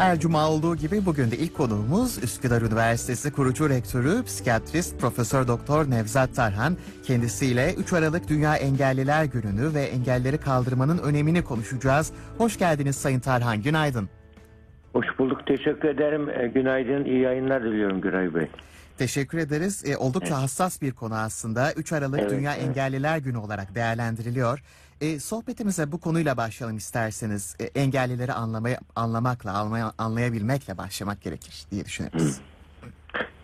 Her cuma olduğu gibi bugün de ilk konuğumuz Üsküdar Üniversitesi kurucu rektörü, psikiyatrist Profesör Doktor Nevzat Tarhan. Kendisiyle 3 Aralık Dünya Engelliler Günü'nü ve engelleri kaldırmanın önemini konuşacağız. Hoş geldiniz Sayın Tarhan, günaydın. Hoş bulduk. Teşekkür ederim. E, günaydın. iyi yayınlar diliyorum Güray Bey. Teşekkür ederiz. E, oldukça hassas bir konu aslında. 3 Aralık Evet, Dünya evet. Engelliler Günü olarak değerlendiriliyor. E, sohbetimize bu konuyla başlayalım isterseniz. E, engellileri anlamaya, anlamakla, anlaya, anlayabilmekle başlamak gerekir diye düşünürüz.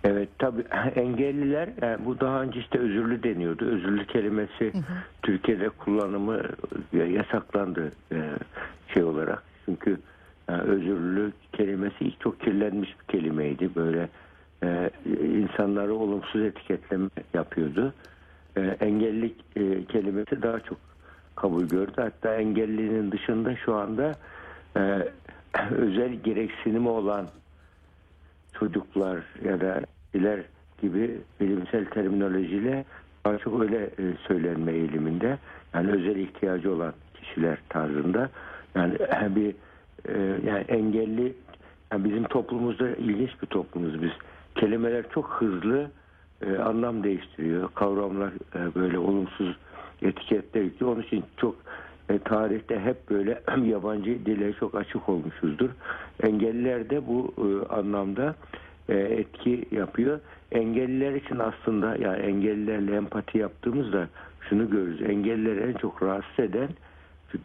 Evet tabii engelliler e, bu daha önce işte özürlü deniyordu. Özürlü kelimesi Türkiye'de kullanımı e, yasaklandı e, şey olarak. Çünkü e, özürlü kelimesi çok kirlenmiş bir kelimeydi. Böyle e, insanları olumsuz etiketleme yapıyordu. E, engellilik e, kelimesi daha çok kabul gördü. Hatta engellinin dışında şu anda e, özel gereksinimi olan çocuklar ya da iler gibi bilimsel terminolojiyle daha çok öyle e, söylenme eğiliminde. Yani özel ihtiyacı olan kişiler tarzında. Yani bir e, yani engelli yani bizim toplumumuzda ilginç bir toplumuz biz. Kelimeler çok hızlı e, anlam değiştiriyor. Kavramlar böyle olumsuz etiketler yüklüyor. Onun için çok e, tarihte hep böyle yabancı dile çok açık olmuşuzdur. Engelliler de bu e, anlamda e, etki yapıyor. Engelliler için aslında yani engellilerle empati yaptığımızda şunu görürüz. Engellileri en çok rahatsız eden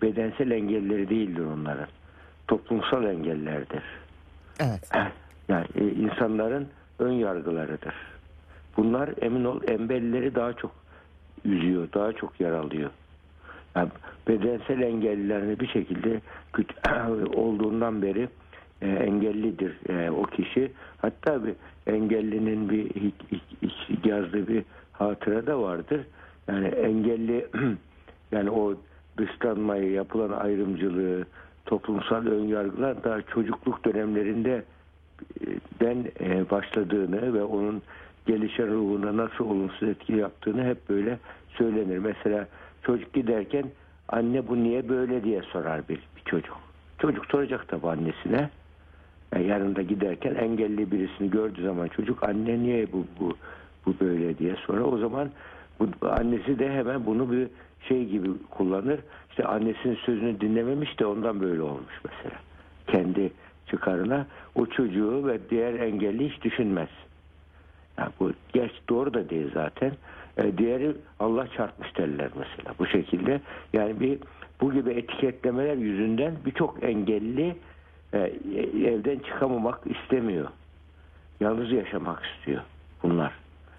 bedensel engelleri değildir onların. Toplumsal engellerdir. Evet. Yani e, insanların ön yargılarıdır. Bunlar emin ol embelleri daha çok üzüyor, daha çok yaralıyor. Yani bedensel engellilerini bir şekilde olduğundan beri e, engellidir e, o kişi. Hatta bir engellinin bir yazdığı bir hatıra da vardır. Yani engelli yani o dışlanmayı, yapılan ayrımcılığı, toplumsal önyargılar daha çocukluk dönemlerinde e, den e, başladığını ve onun gelişen ruhuna nasıl olumsuz etki yaptığını hep böyle söylenir. Mesela çocuk giderken anne bu niye böyle diye sorar bir, bir çocuk. Çocuk soracak tabii annesine. Yani yanında giderken engelli birisini gördüğü zaman çocuk anne niye bu bu bu böyle diye sorar. O zaman bu, annesi de hemen bunu bir şey gibi kullanır. İşte annesinin sözünü dinlememiş de ondan böyle olmuş mesela. Kendi çıkarına o çocuğu ve diğer engelli hiç düşünmez. Ya bu geç doğru da değil zaten. E, diğeri Allah çarpmış derler mesela bu şekilde. Yani bir bu gibi etiketlemeler yüzünden birçok engelli e, evden çıkamamak istemiyor. Yalnız yaşamak istiyor bunlar.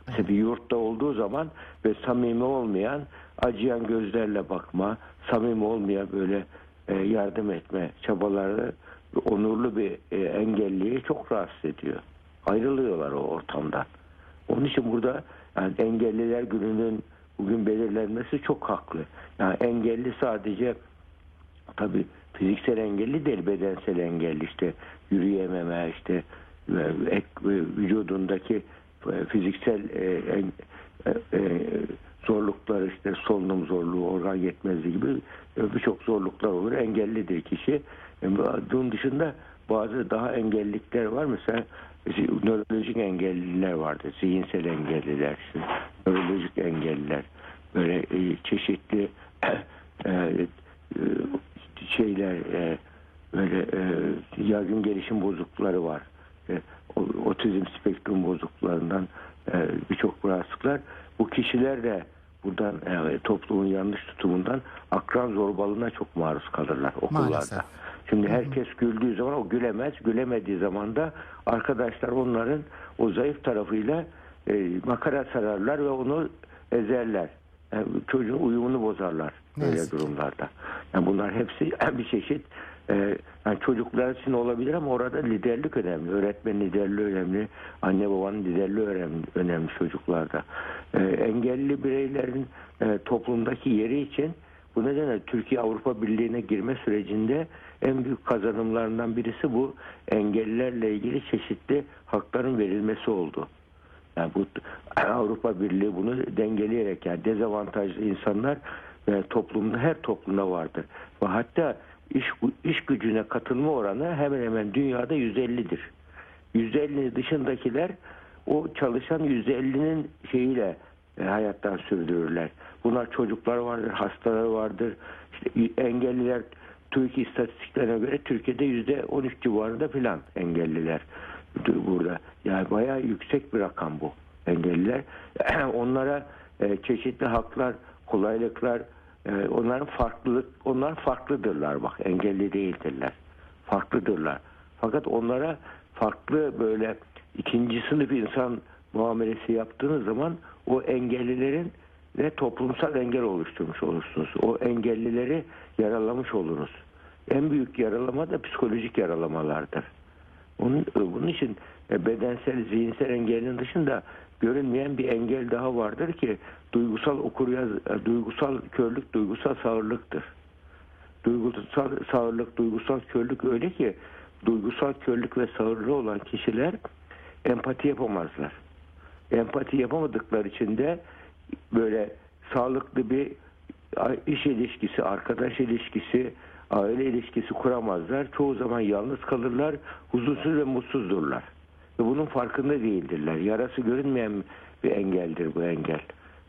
Mesela bir yurtta olduğu zaman ve samimi olmayan, acıyan gözlerle bakma, samimi olmayan böyle e, yardım etme çabaları onurlu bir e, engelliyi çok rahatsız ediyor. Ayrılıyorlar o ortamdan. Onun için burada yani engelliler gününün bugün belirlenmesi çok haklı. Yani engelli sadece tabii fiziksel engelli değil bedensel engelli işte yürüyememe işte e, ek, e, vücudundaki e, fiziksel e, e, e, zorluklar işte solunum zorluğu, organ yetmezliği gibi birçok zorluklar olur. Engellidir kişi. Bunun dışında bazı daha engellilikler var. Mesela nörolojik engelliler vardır. Zihinsel engelliler, nörolojik engelliler. Böyle e, çeşitli e, e, şeyler böyle yaygın gelişim bozuklukları var. Otizm spektrum bozukluklarından birçok rahatsızlıklar. Bu kişiler de buradan toplumun yanlış tutumundan akran zorbalığına çok maruz kalırlar okullarda. Maalesef. Şimdi herkes güldüğü zaman o gülemez. Gülemediği zaman da arkadaşlar onların o zayıf tarafıyla e, makara sararlar ve onu ezerler. Yani çocuğun uyumunu bozarlar böyle durumlarda. Yani bunlar hepsi bir çeşit e, yani çocuklar için olabilir ama orada liderlik önemli. Öğretmen liderliği önemli. Anne babanın liderliği önemli, önemli çocuklarda. E, engelli bireylerin e, toplumdaki yeri için bu nedenle Türkiye Avrupa Birliği'ne girme sürecinde en büyük kazanımlarından birisi bu engellilerle ilgili çeşitli hakların verilmesi oldu. Yani bu Avrupa Birliği bunu dengeleyerek yani dezavantajlı insanlar e, toplumda her toplumda vardır. Ve hatta iş, iş gücüne katılma oranı hemen hemen dünyada 150'dir. 150 dışındakiler o çalışan 150'nin şeyiyle e, hayattan sürdürürler. Bunlar çocuklar vardır, hastaları vardır. İşte engelliler TÜİK istatistiklerine göre Türkiye'de yüzde 13 civarında filan engelliler burada. Yani bayağı yüksek bir rakam bu engelliler. Onlara e, çeşitli haklar, kolaylıklar, e, onların farklılık, onlar farklıdırlar bak engelli değildirler. Farklıdırlar. Fakat onlara farklı böyle ikinci sınıf insan muamelesi yaptığınız zaman o engellilerin ve toplumsal engel oluşturmuş olursunuz. O engellileri yaralamış oluruz. En büyük yaralama da psikolojik yaralamalardır. Onun, bunun için e, bedensel, zihinsel engelin dışında görünmeyen bir engel daha vardır ki duygusal okuryaz, e, duygusal körlük, duygusal sağırlıktır. Duygusal sağırlık, duygusal körlük öyle ki duygusal körlük ve sağırlığı olan kişiler empati yapamazlar. Empati yapamadıkları için de böyle sağlıklı bir iş ilişkisi, arkadaş ilişkisi, aile ilişkisi kuramazlar. Çoğu zaman yalnız kalırlar, huzursuz ve mutsuzdurlar. Ve bunun farkında değildirler. Yarası görünmeyen bir engeldir bu engel.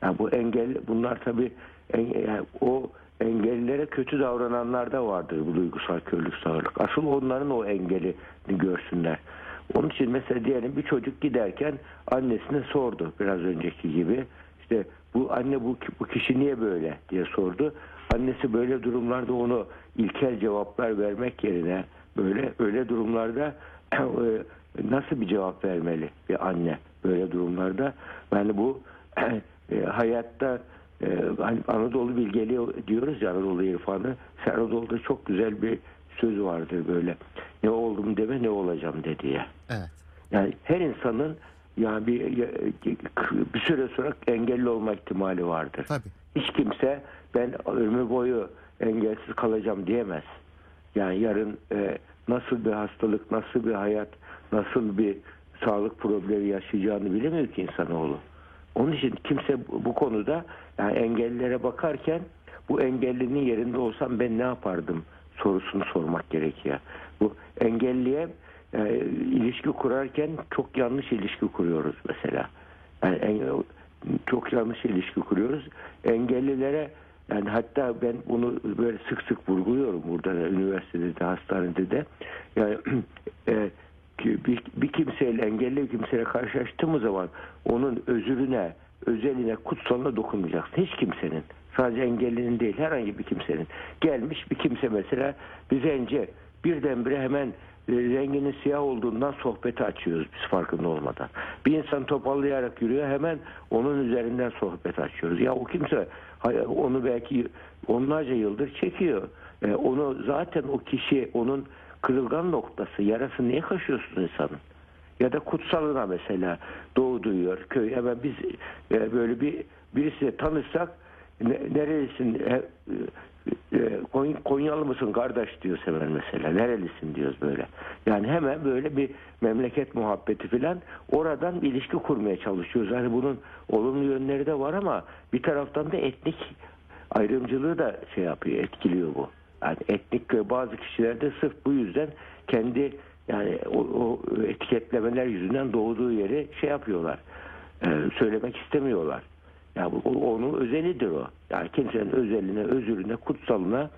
Yani bu engel, bunlar tabii yani o engellilere kötü davrananlar da vardır bu duygusal körlük sağlık. Asıl onların o engeli görsünler. Onun için mesela diyelim bir çocuk giderken annesine sordu biraz önceki gibi. İşte bu anne bu, bu kişi niye böyle diye sordu. Annesi böyle durumlarda onu ilkel cevaplar vermek yerine böyle öyle durumlarda e, nasıl bir cevap vermeli bir anne böyle durumlarda? Yani bu e, hayatta e, hani Anadolu bilgeliği diyoruz ya Anadolu irfanı. Anadolu'da çok güzel bir söz vardır böyle. Ne oldum deme ne olacağım de diye. Evet. Yani her insanın yani bir, bir süre sonra engelli olma ihtimali vardır. Tabii. Hiç kimse ben ömür boyu engelsiz kalacağım diyemez. Yani yarın e, nasıl bir hastalık, nasıl bir hayat, nasıl bir sağlık problemi yaşayacağını bilemiyor ki insanoğlu. Onun için kimse bu konuda yani engellilere bakarken bu engellinin yerinde olsam ben ne yapardım sorusunu sormak gerekiyor. Bu engelliye e, ilişki kurarken çok yanlış ilişki kuruyoruz mesela. Yani engel, çok yanlış ilişki kuruyoruz. Engellilere yani hatta ben bunu böyle sık sık vurguluyorum burada da, üniversitede de hastanede de. Yani e, bir, bir kimseyle engelli bir kimseyle karşılaştığımız zaman onun özürüne, özeline, kutsalına dokunmayacaksın. Hiç kimsenin. Sadece engellinin değil herhangi bir kimsenin. Gelmiş bir kimse mesela bir zenci birdenbire hemen e, renginin siyah olduğundan sohbeti açıyoruz biz farkında olmadan. Bir insan topallayarak yürüyor hemen onun üzerinden sohbet açıyoruz. Ya o kimse onu belki onlarca yıldır çekiyor. E, onu zaten o kişi onun kırılgan noktası, yarası niye kaşıyorsun insanın? Ya da kutsalına mesela doğu duyuyor köy. Hemen biz e, böyle bir birisi tanışsak nerelisin e, e, Konyalı mısın kardeş diyoruz hemen mesela. Nerelisin diyoruz böyle. Yani hemen böyle bir memleket muhabbeti filan oradan bir ilişki kurmaya çalışıyoruz. Yani bunun olumlu yönleri de var ama bir taraftan da etnik ayrımcılığı da şey yapıyor, etkiliyor bu. Yani etnik bazı kişilerde sırf bu yüzden kendi yani o, o etiketlemeler yüzünden doğduğu yeri şey yapıyorlar. E, söylemek istemiyorlar. Ya bu onun özelidir o. Yani kimsenin özeline, özürüne, kutsalına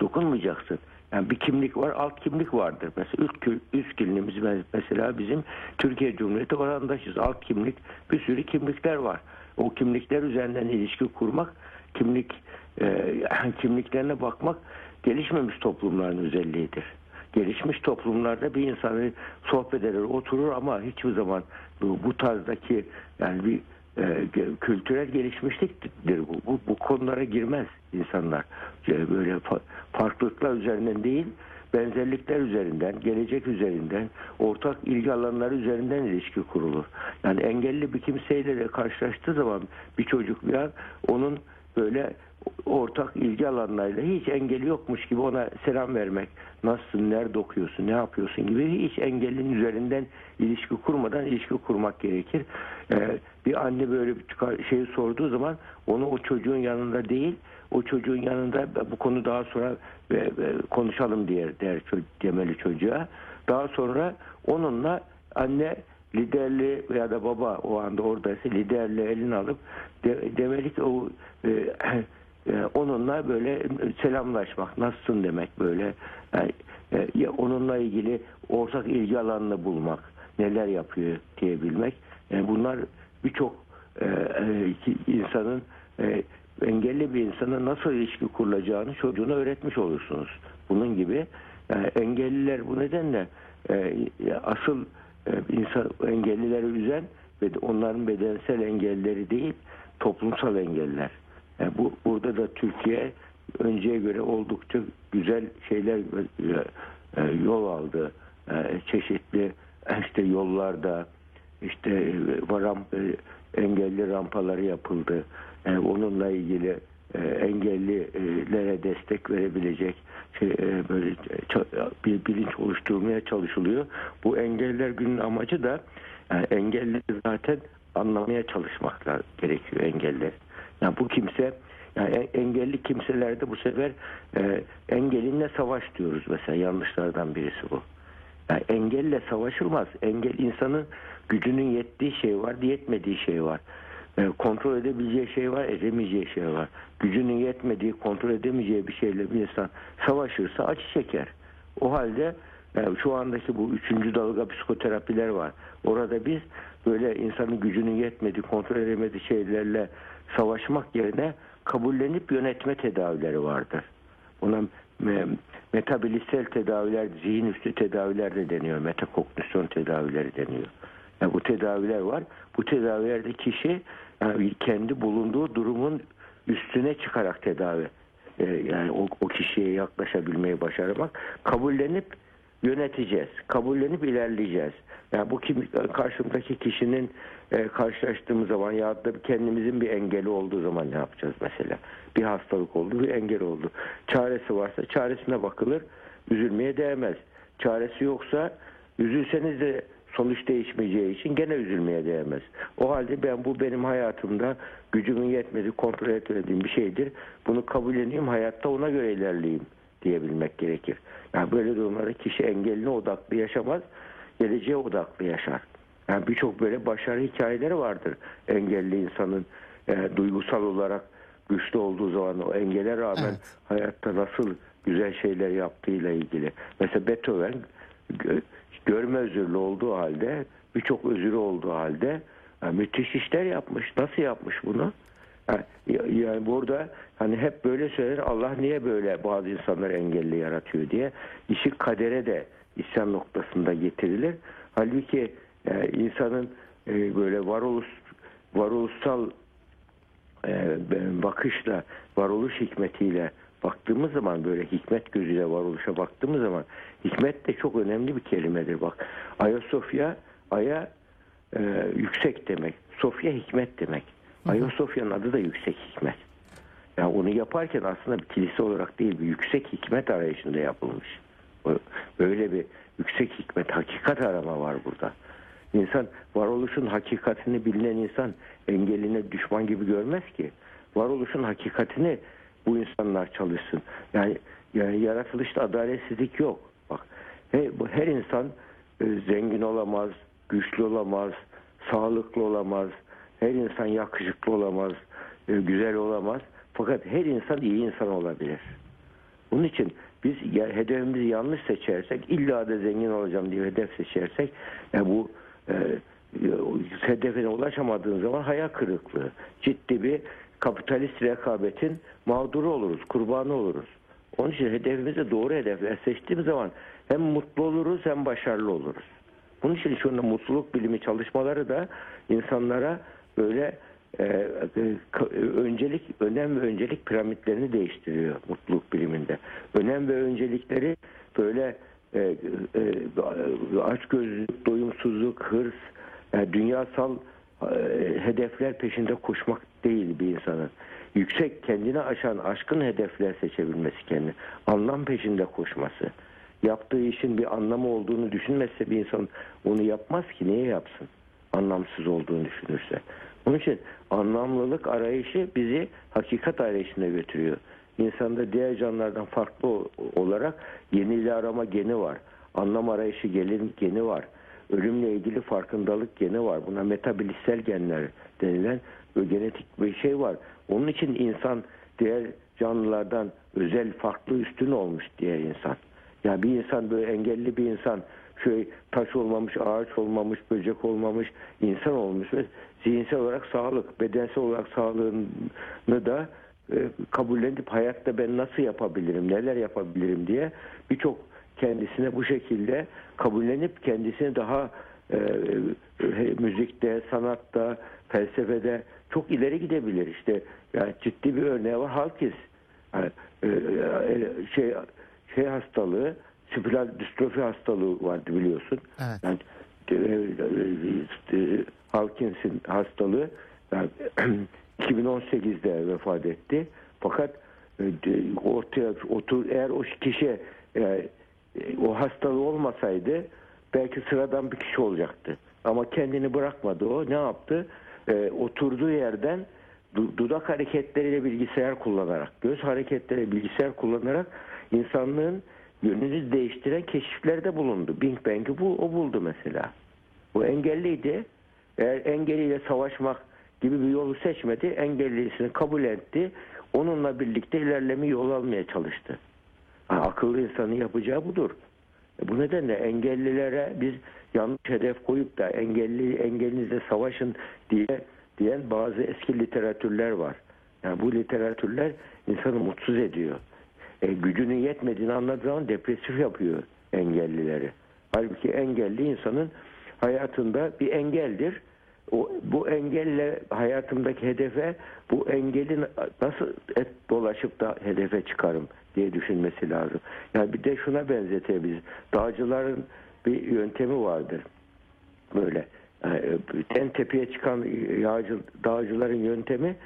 dokunmayacaksın. Yani bir kimlik var, alt kimlik vardır. Mesela üst, üst kimliğimiz mesela bizim Türkiye Cumhuriyeti vatandaşız. Alt kimlik, bir sürü kimlikler var. O kimlikler üzerinden ilişki kurmak, kimlik e, kimliklerine bakmak gelişmemiş toplumların özelliğidir. Gelişmiş toplumlarda bir insanı sohbet eder, oturur ama hiçbir zaman bu, bu tarzdaki yani bir e, kültürel gelişmişliktir bu. bu. Bu konulara girmez insanlar. E, böyle fa- farklılıklar üzerinden değil, benzerlikler üzerinden, gelecek üzerinden, ortak ilgi alanları üzerinden ilişki kurulur. Yani engelli bir kimseyle de karşılaştığı zaman bir çocuk bir an onun böyle ortak ilgi alanlarıyla hiç engeli yokmuş gibi ona selam vermek, nasılsın, nerede okuyorsun, ne yapıyorsun gibi hiç engelin üzerinden ilişki kurmadan ilişki kurmak gerekir. Ee, bir anne böyle bir şey sorduğu zaman onu o çocuğun yanında değil, o çocuğun yanında bu konu daha sonra e, e, konuşalım diye der demeli çocuğa. Daha sonra onunla anne liderliği veya da baba o anda oradaysa liderliği elini alıp de, demeli o e, e, onunla böyle selamlaşmak, nasılsın demek böyle. Yani, e, onunla ilgili ortak ilgi alanını bulmak, neler yapıyor diyebilmek. Yani bunlar birçok e, e, insanın e, engelli bir insana nasıl ilişki kurulacağını çocuğuna öğretmiş olursunuz. Bunun gibi yani engelliler bu nedenle e, asıl e, insan engellileri üzen ve onların bedensel engelleri değil toplumsal engeller. Yani bu burada da Türkiye önceye göre oldukça güzel şeyler e, yol aldı. E, çeşitli işte yollarda işte e, ramp, engelli rampaları yapıldı. Yani onunla ilgili engellilere destek verebilecek şey, böyle bir bilinç oluşturmaya çalışılıyor. Bu engelliler günün amacı da yani engelli zaten anlamaya çalışmakla gerekiyor engeller. Yani bu kimse yani engelli kimselerde bu sefer e, engelinle savaş diyoruz mesela yanlışlardan birisi bu. Yani engelle savaşılmaz. Engel insanın gücünün yettiği şey var, yetmediği şey var. E, kontrol edebileceği şey var, edemeyeceği şey var. Gücünün yetmediği, kontrol edemeyeceği bir şeyle bir insan savaşırsa acı çeker. O halde yani şu andaki bu üçüncü dalga psikoterapiler var. Orada biz böyle insanın gücünün yetmediği, kontrol edemediği şeylerle savaşmak yerine kabullenip yönetme tedavileri vardır. Buna metabilistel tedaviler, zihin üstü tedaviler de deniyor. Metakognisyon tedavileri deniyor. Yani bu tedaviler var. Bu tedavilerde kişi yani kendi bulunduğu durumun üstüne çıkarak tedavi e, yani o, o kişiye yaklaşabilmeyi başarmak kabullenip yöneteceğiz. Kabullenip ilerleyeceğiz. Yani bu kim, karşımdaki kişinin e, karşılaştığımız zaman ya da kendimizin bir engeli olduğu zaman ne yapacağız mesela? Bir hastalık oldu, bir engel oldu. Çaresi varsa çaresine bakılır. Üzülmeye değmez. Çaresi yoksa üzülseniz de sonuç değişmeyeceği için gene üzülmeye değmez. O halde ben bu benim hayatımda gücümün yetmediği, kontrol etmediğim bir şeydir. Bunu kabulleneyim, hayatta ona göre ilerleyeyim diyebilmek gerekir. Yani böyle durumlarda kişi engeline odaklı yaşamaz, geleceğe odaklı yaşar. Yani birçok böyle başarı hikayeleri vardır engelli insanın e, duygusal olarak güçlü olduğu zaman o engele rağmen evet. hayatta nasıl güzel şeyler yaptığıyla ilgili. Mesela Beethoven görme özürlü olduğu halde birçok özürü olduğu halde yani müthiş işler yapmış. Nasıl yapmış bunu? Yani burada hani hep böyle söylenir Allah niye böyle bazı insanları engelli yaratıyor diye işi kadere de isyan noktasında getirilir. Halbuki e, insanın e, böyle varoluş varoluşsal e, bakışla varoluş hikmetiyle baktığımız zaman böyle hikmet gözüyle varoluşa baktığımız zaman hikmet de çok önemli bir kelimedir bak. Ayasofya aya e, yüksek demek. Sofya hikmet demek. Ayasofya'nın adı da yüksek hikmet. Yani onu yaparken aslında bir kilise olarak değil bir yüksek hikmet arayışında yapılmış. Böyle bir yüksek hikmet, hakikat arama var burada. İnsan varoluşun hakikatini bilinen insan engeline düşman gibi görmez ki. Varoluşun hakikatini bu insanlar çalışsın. Yani, yani yaratılışta adaletsizlik yok. Bak her, her insan e, zengin olamaz, güçlü olamaz, sağlıklı olamaz, her insan yakışıklı olamaz, e, güzel olamaz. Fakat her insan iyi insan olabilir. Bunun için biz hedefimizi yanlış seçersek, illa da zengin olacağım diye hedef seçersek, yani bu e, hedefine ulaşamadığın zaman hayal kırıklığı, ciddi bir kapitalist rekabetin mağduru oluruz, kurbanı oluruz. Onun için hedefimizi doğru hedefler seçtiğimiz zaman hem mutlu oluruz hem başarılı oluruz. Bunun için şu anda mutluluk bilimi çalışmaları da insanlara böyle e, e, öncelik, önem ve öncelik piramitlerini değiştiriyor mutluluk biliminde. Önem ve öncelikleri böyle e, e, açgözlülük, doyumsuzluk, hırs, yani dünyasal e, hedefler peşinde koşmak değil bir insanın. yüksek kendini aşan aşkın hedefler seçebilmesi kendi. Anlam peşinde koşması. Yaptığı işin bir anlamı olduğunu düşünmezse bir insan onu yapmaz ki niye yapsın? Anlamsız olduğunu düşünürse. Onun için anlamlılık arayışı bizi hakikat arayışına götürüyor. İnsanda diğer canlılardan farklı olarak yeniliği arama geni var. Anlam arayışı gelin geni var. Ölümle ilgili farkındalık geni var. Buna metabilistsel genler denilen genetik bir şey var. Onun için insan diğer canlılardan özel farklı üstün olmuş diğer insan. Ya bir insan böyle engelli bir insan şöyle taş olmamış, ağaç olmamış, böcek olmamış, insan olmuş ve zihinsel olarak sağlık, bedensel olarak sağlığını da e, kabullenip hayatta ben nasıl yapabilirim, neler yapabilirim diye birçok kendisine bu şekilde kabullenip kendisini daha e, e, müzikte, sanatta, felsefede çok ileri gidebilir. İşte yani ciddi bir örneği var Halkiz. Yani, e, e, şey şey hastalığı, spiral distrofi hastalığı vardı biliyorsun. Evet. Yani e, e, e, Hawkins'in hastalığı yani, 2018'de vefat etti. Fakat ortaya otur eğer o kişi e, o hastalığı olmasaydı belki sıradan bir kişi olacaktı. Ama kendini bırakmadı o. Ne yaptı? E, oturduğu yerden du- dudak hareketleriyle bilgisayar kullanarak, göz hareketleriyle bilgisayar kullanarak insanlığın yönünü değiştiren keşiflerde bulundu. Big Bang'i bu, o buldu mesela. Bu engelliydi. Eğer engelliyle savaşmak gibi bir yolu seçmedi. Engellisini kabul etti. Onunla birlikte ilerleme yol almaya çalıştı. Ha, akıllı insanın yapacağı budur. E, Bu nedenle engellilere biz yanlış hedef koyup da engelli engelinizle savaşın diye diyen bazı eski literatürler var. Yani bu literatürler insanı mutsuz ediyor. E, gücünün yetmediğini anladığı zaman depresif yapıyor engellileri. Halbuki engelli insanın hayatında bir engeldir. O, bu engelle hayatımdaki hedefe bu engeli nasıl et dolaşıp da hedefe çıkarım diye düşünmesi lazım. Yani bir de şuna benzetebiliriz. Dağcıların bir yöntemi vardır. Böyle yani en tepeye çıkan yağcı, dağcıların yöntemi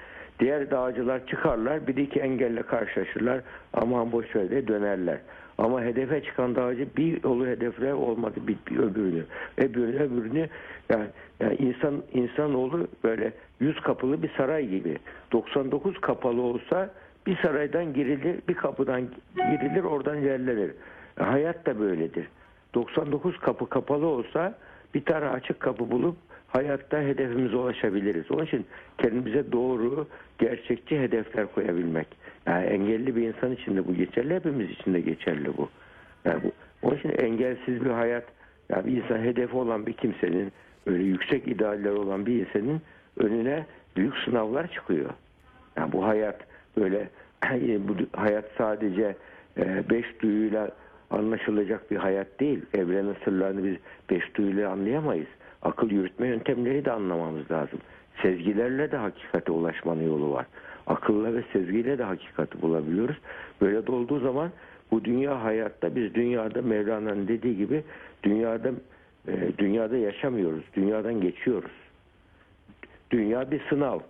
diğer dağcılar çıkarlar bir iki engelle karşılaşırlar aman boş ver diye dönerler. Ama hedefe çıkan dağcı bir yolu hedefler olmadı bir, bir öbürünü. Öbürünü öbürünü yani, yani insan insanoğlu böyle yüz kapılı bir saray gibi. 99 kapalı olsa bir saraydan girilir, bir kapıdan girilir, oradan yerlenir. E, hayat da böyledir. 99 kapı kapalı olsa bir tane açık kapı bulup hayatta hedefimize ulaşabiliriz. Onun için kendimize doğru, gerçekçi hedefler koyabilmek. Yani engelli bir insan için de bu geçerli, hepimiz için de geçerli bu. Yani bu onun için engelsiz bir hayat, yani bir insan hedefi olan bir kimsenin, öyle yüksek idealler olan bir insanın önüne büyük sınavlar çıkıyor. Yani bu hayat böyle bu hayat sadece e, beş duyuyla anlaşılacak bir hayat değil. Evrenin sırlarını biz beş duyuyla anlayamayız. Akıl yürütme yöntemleri de anlamamız lazım. Sezgilerle de hakikate ulaşmanın yolu var. Akılla ve sezgiyle de hakikati bulabiliyoruz. Böyle de olduğu zaman bu dünya hayatta biz dünyada Mevlana'nın dediği gibi dünyada e, dünyada yaşamıyoruz. Dünyadan geçiyoruz. Dünya bir sınav.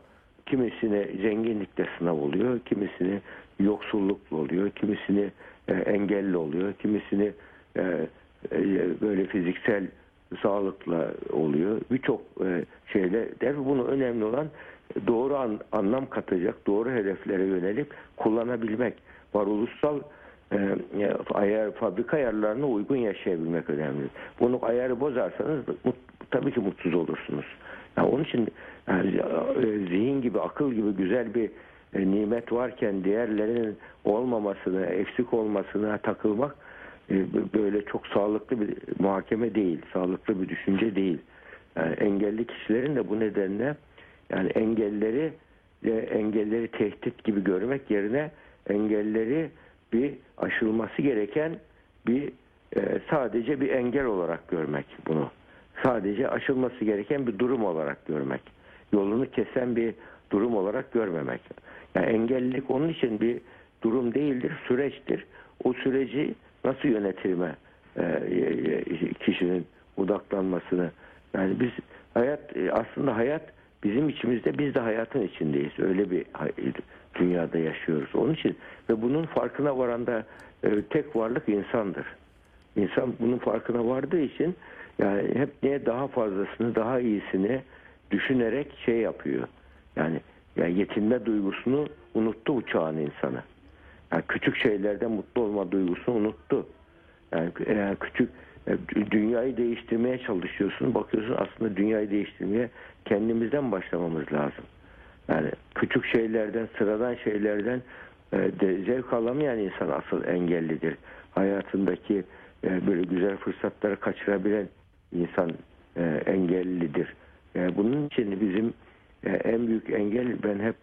Kimisine zenginlikle sınav oluyor, kimisini yoksullukla oluyor, kimisini e, engelli oluyor, kimisini e, e, böyle fiziksel sağlıkla oluyor. Birçok şeyle der bunu önemli olan doğru an, anlam katacak, doğru hedeflere yönelip kullanabilmek. Varoluşsal e, ayar, fabrika ayarlarına uygun yaşayabilmek önemli. Bunu ayarı bozarsanız tabii ki mutsuz olursunuz. Yani onun için yani, zihin gibi, akıl gibi güzel bir e, nimet varken diğerlerinin olmamasını, eksik olmasına takılmak e, böyle çok sağlıklı bir muhakeme değil, sağlıklı bir düşünce değil. Yani engelli kişilerin de bu nedenle yani engelleri e, engelleri tehdit gibi görmek yerine engelleri bir aşılması gereken bir sadece bir engel olarak görmek bunu. Sadece aşılması gereken bir durum olarak görmek. Yolunu kesen bir durum olarak görmemek. Yani engellilik onun için bir durum değildir, süreçtir. O süreci nasıl yönetilme e, kişinin odaklanmasını yani biz hayat aslında hayat bizim içimizde biz de hayatın içindeyiz. Öyle bir dünyada yaşıyoruz. Onun için ve bunun farkına varan da e, tek varlık insandır. İnsan bunun farkına vardığı için yani hep niye daha fazlasını, daha iyisini düşünerek şey yapıyor. Yani, yani yetinme duygusunu unuttu bu çağın insanı. Yani küçük şeylerden mutlu olma duygusunu unuttu. Yani küçük e, dünyayı değiştirmeye çalışıyorsun. Bakıyorsun aslında dünyayı değiştirmeye kendimizden başlamamız lazım. Yani küçük şeylerden, sıradan şeylerden e, de zevk alamayan insan asıl engellidir. Hayatındaki e, böyle güzel fırsatları kaçırabilen insan engellidir. E, bunun için bizim en büyük engel ben hep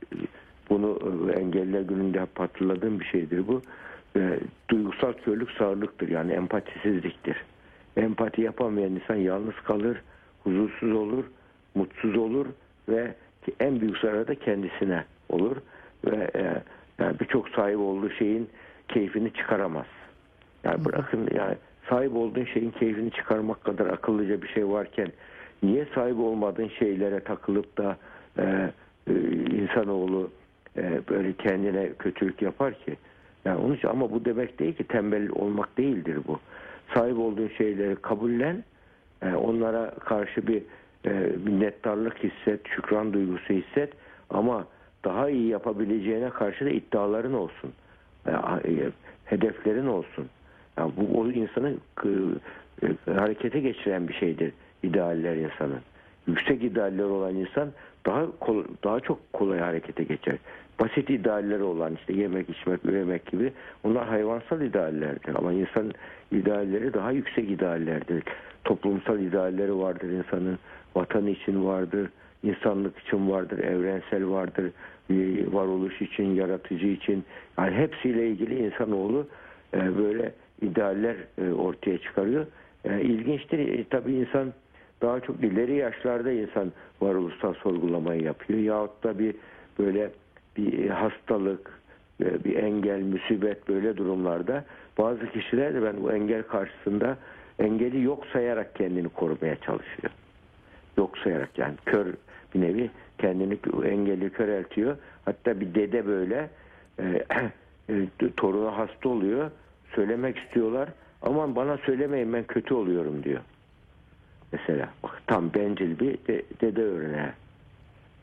bunu e, engeller gününde hep hatırladığım bir şeydir bu. E, duygusal körlük sağırlıktır yani empatisizliktir. Empati yapamayan insan yalnız kalır, huzursuz olur, mutsuz olur ve en büyük zarar da kendisine olur ve e, yani birçok sahip olduğu şeyin keyfini çıkaramaz. Yani bırakın yani sahip olduğun şeyin keyfini çıkarmak kadar akıllıca bir şey varken niye sahip olmadığın şeylere takılıp da e, e, insanoğlu e, böyle kendine kötülük yapar ki? Yani onun için ama bu demek değil ki tembel olmak değildir bu. Sahip olduğun şeyleri kabullen, e, onlara karşı bir e, minnettarlık hisset, şükran duygusu hisset ama daha iyi yapabileceğine karşı da iddiaların olsun. E, e, hedeflerin olsun. Yani bu o insanı e, harekete geçiren bir şeydir idealler insanın. Yüksek idealler olan insan daha daha çok kolay harekete geçer. Basit idealleri olan işte yemek, içmek, üremek gibi onlar hayvansal ideallerdir. Ama insan idealleri daha yüksek ideallerdir. Toplumsal idealleri vardır insanın. Vatan için vardır, insanlık için vardır, evrensel vardır, e, varoluş için, yaratıcı için. Yani hepsiyle ilgili insanoğlu e, böyle idealler e, ortaya çıkarıyor. İlginçtir. Tabii insan daha çok ileri yaşlarda insan varoluşsal sorgulamayı yapıyor. Yahut da bir böyle bir hastalık, bir engel, musibet böyle durumlarda bazı kişiler de ben bu engel karşısında engeli yok sayarak kendini korumaya çalışıyor. Yok sayarak yani kör bir nevi kendini engelli köreltiyor. Hatta bir dede böyle e, e, torunu hasta oluyor. Söylemek istiyorlar. Aman bana söylemeyin ben kötü oluyorum diyor. Mesela tam bencil bir de, dede örneği.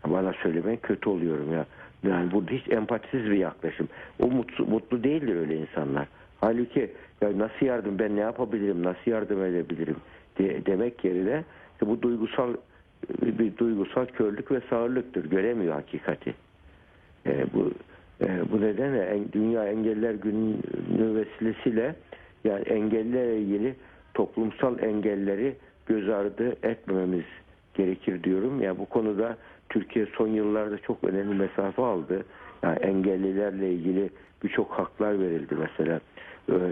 Bana söylemeyin kötü oluyorum ya. Yani burada hiç empatisiz bir yaklaşım. O mutlu, mutlu değildir öyle insanlar. Halbuki ya nasıl yardım ben ne yapabilirim nasıl yardım edebilirim de, demek yerine işte bu duygusal bir duygusal körlük ve sağırlıktır. Göremiyor hakikati. E, bu e, bu nedenle en, Dünya Engeller Günü vesilesiyle yani engellerle ilgili toplumsal engelleri göz ardı etmememiz gerekir diyorum. Ya yani bu konuda Türkiye son yıllarda çok önemli mesafe aldı. Yani engellilerle ilgili birçok haklar verildi mesela.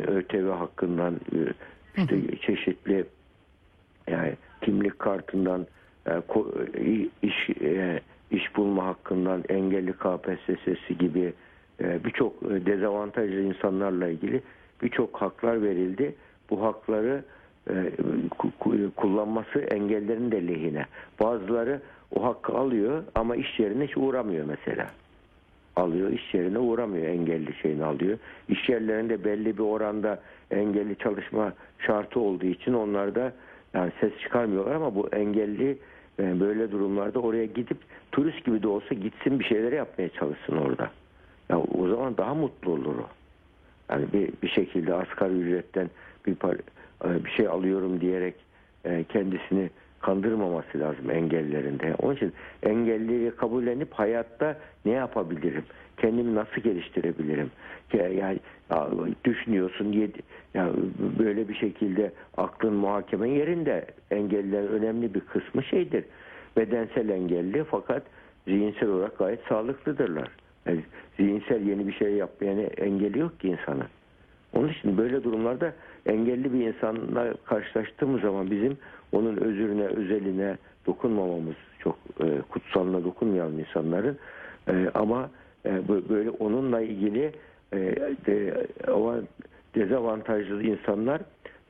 ÖTV hakkından işte çeşitli yani kimlik kartından iş iş bulma hakkından engelli KPSS'si gibi birçok dezavantajlı insanlarla ilgili birçok haklar verildi. Bu hakları kullanması engellerin de lehine. Bazıları o hakkı alıyor ama iş yerine hiç uğramıyor mesela. Alıyor iş yerine uğramıyor engelli şeyini alıyor. İş yerlerinde belli bir oranda engelli çalışma şartı olduğu için onlar da yani ses çıkarmıyorlar ama bu engelli e, böyle durumlarda oraya gidip turist gibi de olsa gitsin bir şeyler yapmaya çalışsın orada. Ya o zaman daha mutlu olur o. Yani bir, bir şekilde asgari ücretten bir par, e, bir şey alıyorum diyerek e, kendisini kandırmaması lazım engellerinde. Onun için engelliyi kabullenip hayatta ne yapabilirim? Kendimi nasıl geliştirebilirim? Yani düşünüyorsun ya böyle bir şekilde aklın muhakemen yerinde engellilerin önemli bir kısmı şeydir. Bedensel engelli fakat zihinsel olarak gayet sağlıklıdırlar. Yani zihinsel yeni bir şey yapmaya engeli yok ki insanın. Onun için böyle durumlarda engelli bir insanla karşılaştığımız zaman bizim onun özürüne, özeline dokunmamamız çok e, kutsalına dokunmayalım insanların. E, ama e, böyle onunla ilgili e, de, dezavantajlı insanlar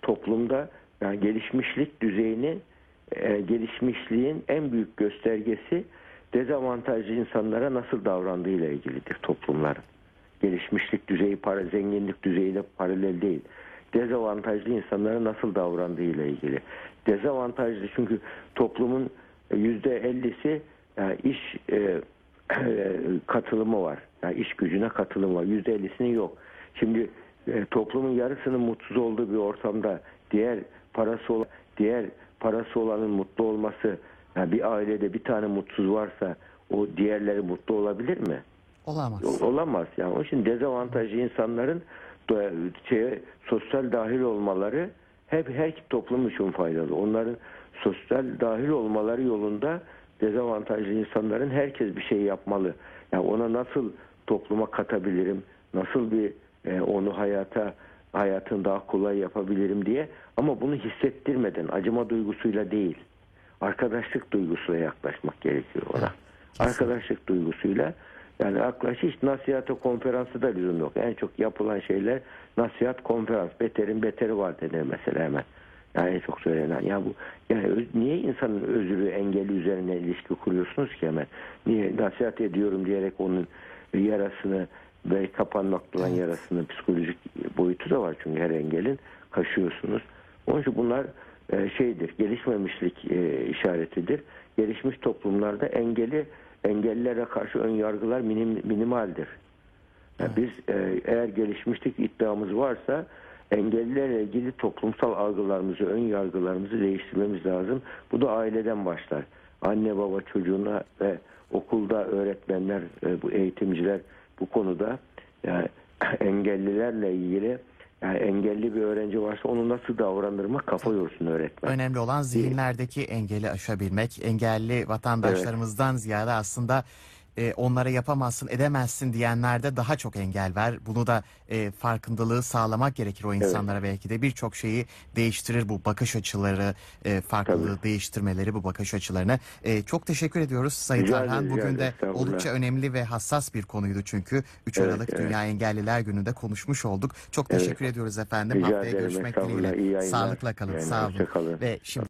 toplumda yani gelişmişlik düzeyini e, gelişmişliğin en büyük göstergesi dezavantajlı insanlara nasıl davrandığıyla ilgilidir toplumların. Gelişmişlik düzeyi, para, zenginlik düzeyiyle paralel değil. Dezavantajlı insanlara nasıl davrandığıyla ilgili. Dezavantajlı çünkü toplumun yüzde ellisi yani iş e, katılımı var. Yani iş gücüne katılım var. Yüzde ellisinin yok. Şimdi e, toplumun yarısının mutsuz olduğu bir ortamda diğer parası olan, diğer parası olanın mutlu olması yani bir ailede bir tane mutsuz varsa o diğerleri mutlu olabilir mi? Olamaz. Olamaz. Yani onun için dezavantajlı insanların şeye, sosyal dahil olmaları hep her toplum için faydalı. Onların sosyal dahil olmaları yolunda dezavantajlı insanların herkes bir şey yapmalı. Yani ona nasıl topluma katabilirim? Nasıl bir e, onu hayata hayatın daha kolay yapabilirim diye ama bunu hissettirmeden acıma duygusuyla değil arkadaşlık duygusuyla yaklaşmak gerekiyor ona. Arkadaşlık duygusuyla yani hiç nasihata konferansı da lüzum yok. En çok yapılan şeyler nasihat konferans. Beterin beteri var denir mesela hemen. Yani en çok söylenen. Ya bu yani öz- niye insanın özürü engeli üzerine ilişki kuruyorsunuz ki hemen? Niye nasihat ediyorum diyerek onun yarasını ve kapanmakta olan yarasını psikolojik boyutu da var çünkü her engelin kaşıyorsunuz. Onun için bunlar e, şeydir, gelişmemişlik e, işaretidir. Gelişmiş toplumlarda engeli engellilere karşı ön yargılar minim, minimaldir. Yani biz e, eğer gelişmişlik iddiamız varsa engellilerle ilgili toplumsal algılarımızı, ön yargılarımızı değiştirmemiz lazım. Bu da aileden başlar. Anne baba çocuğuna ve okulda öğretmenler, e, bu eğitimciler bu konuda yani engellilerle ilgili yani engelli bir öğrenci varsa onu nasıl davranırma kafa yorsun öğretmen. Önemli olan zihinlerdeki engeli aşabilmek. Engelli vatandaşlarımızdan ziyade aslında e, onlara yapamazsın, edemezsin diyenlerde daha çok engel var. Bunu da e, farkındalığı sağlamak gerekir o insanlara belki de. Birçok şeyi değiştirir bu bakış açıları, e, farklılığı değiştirmeleri bu bakış açılarını. E, çok teşekkür ediyoruz Sayın Rica Tarhan. rica Bugün de oldukça önemli ve hassas bir konuydu çünkü. 3 Evet, Aralık evet. Dünya Engelliler Günü'nde konuşmuş olduk. Çok Evet. teşekkür ediyoruz efendim. Rica Haftaya ederim. görüşmek dileğiyle. Sağlıkla kalın. Yayınlar. Sağ olun. Ve şimdi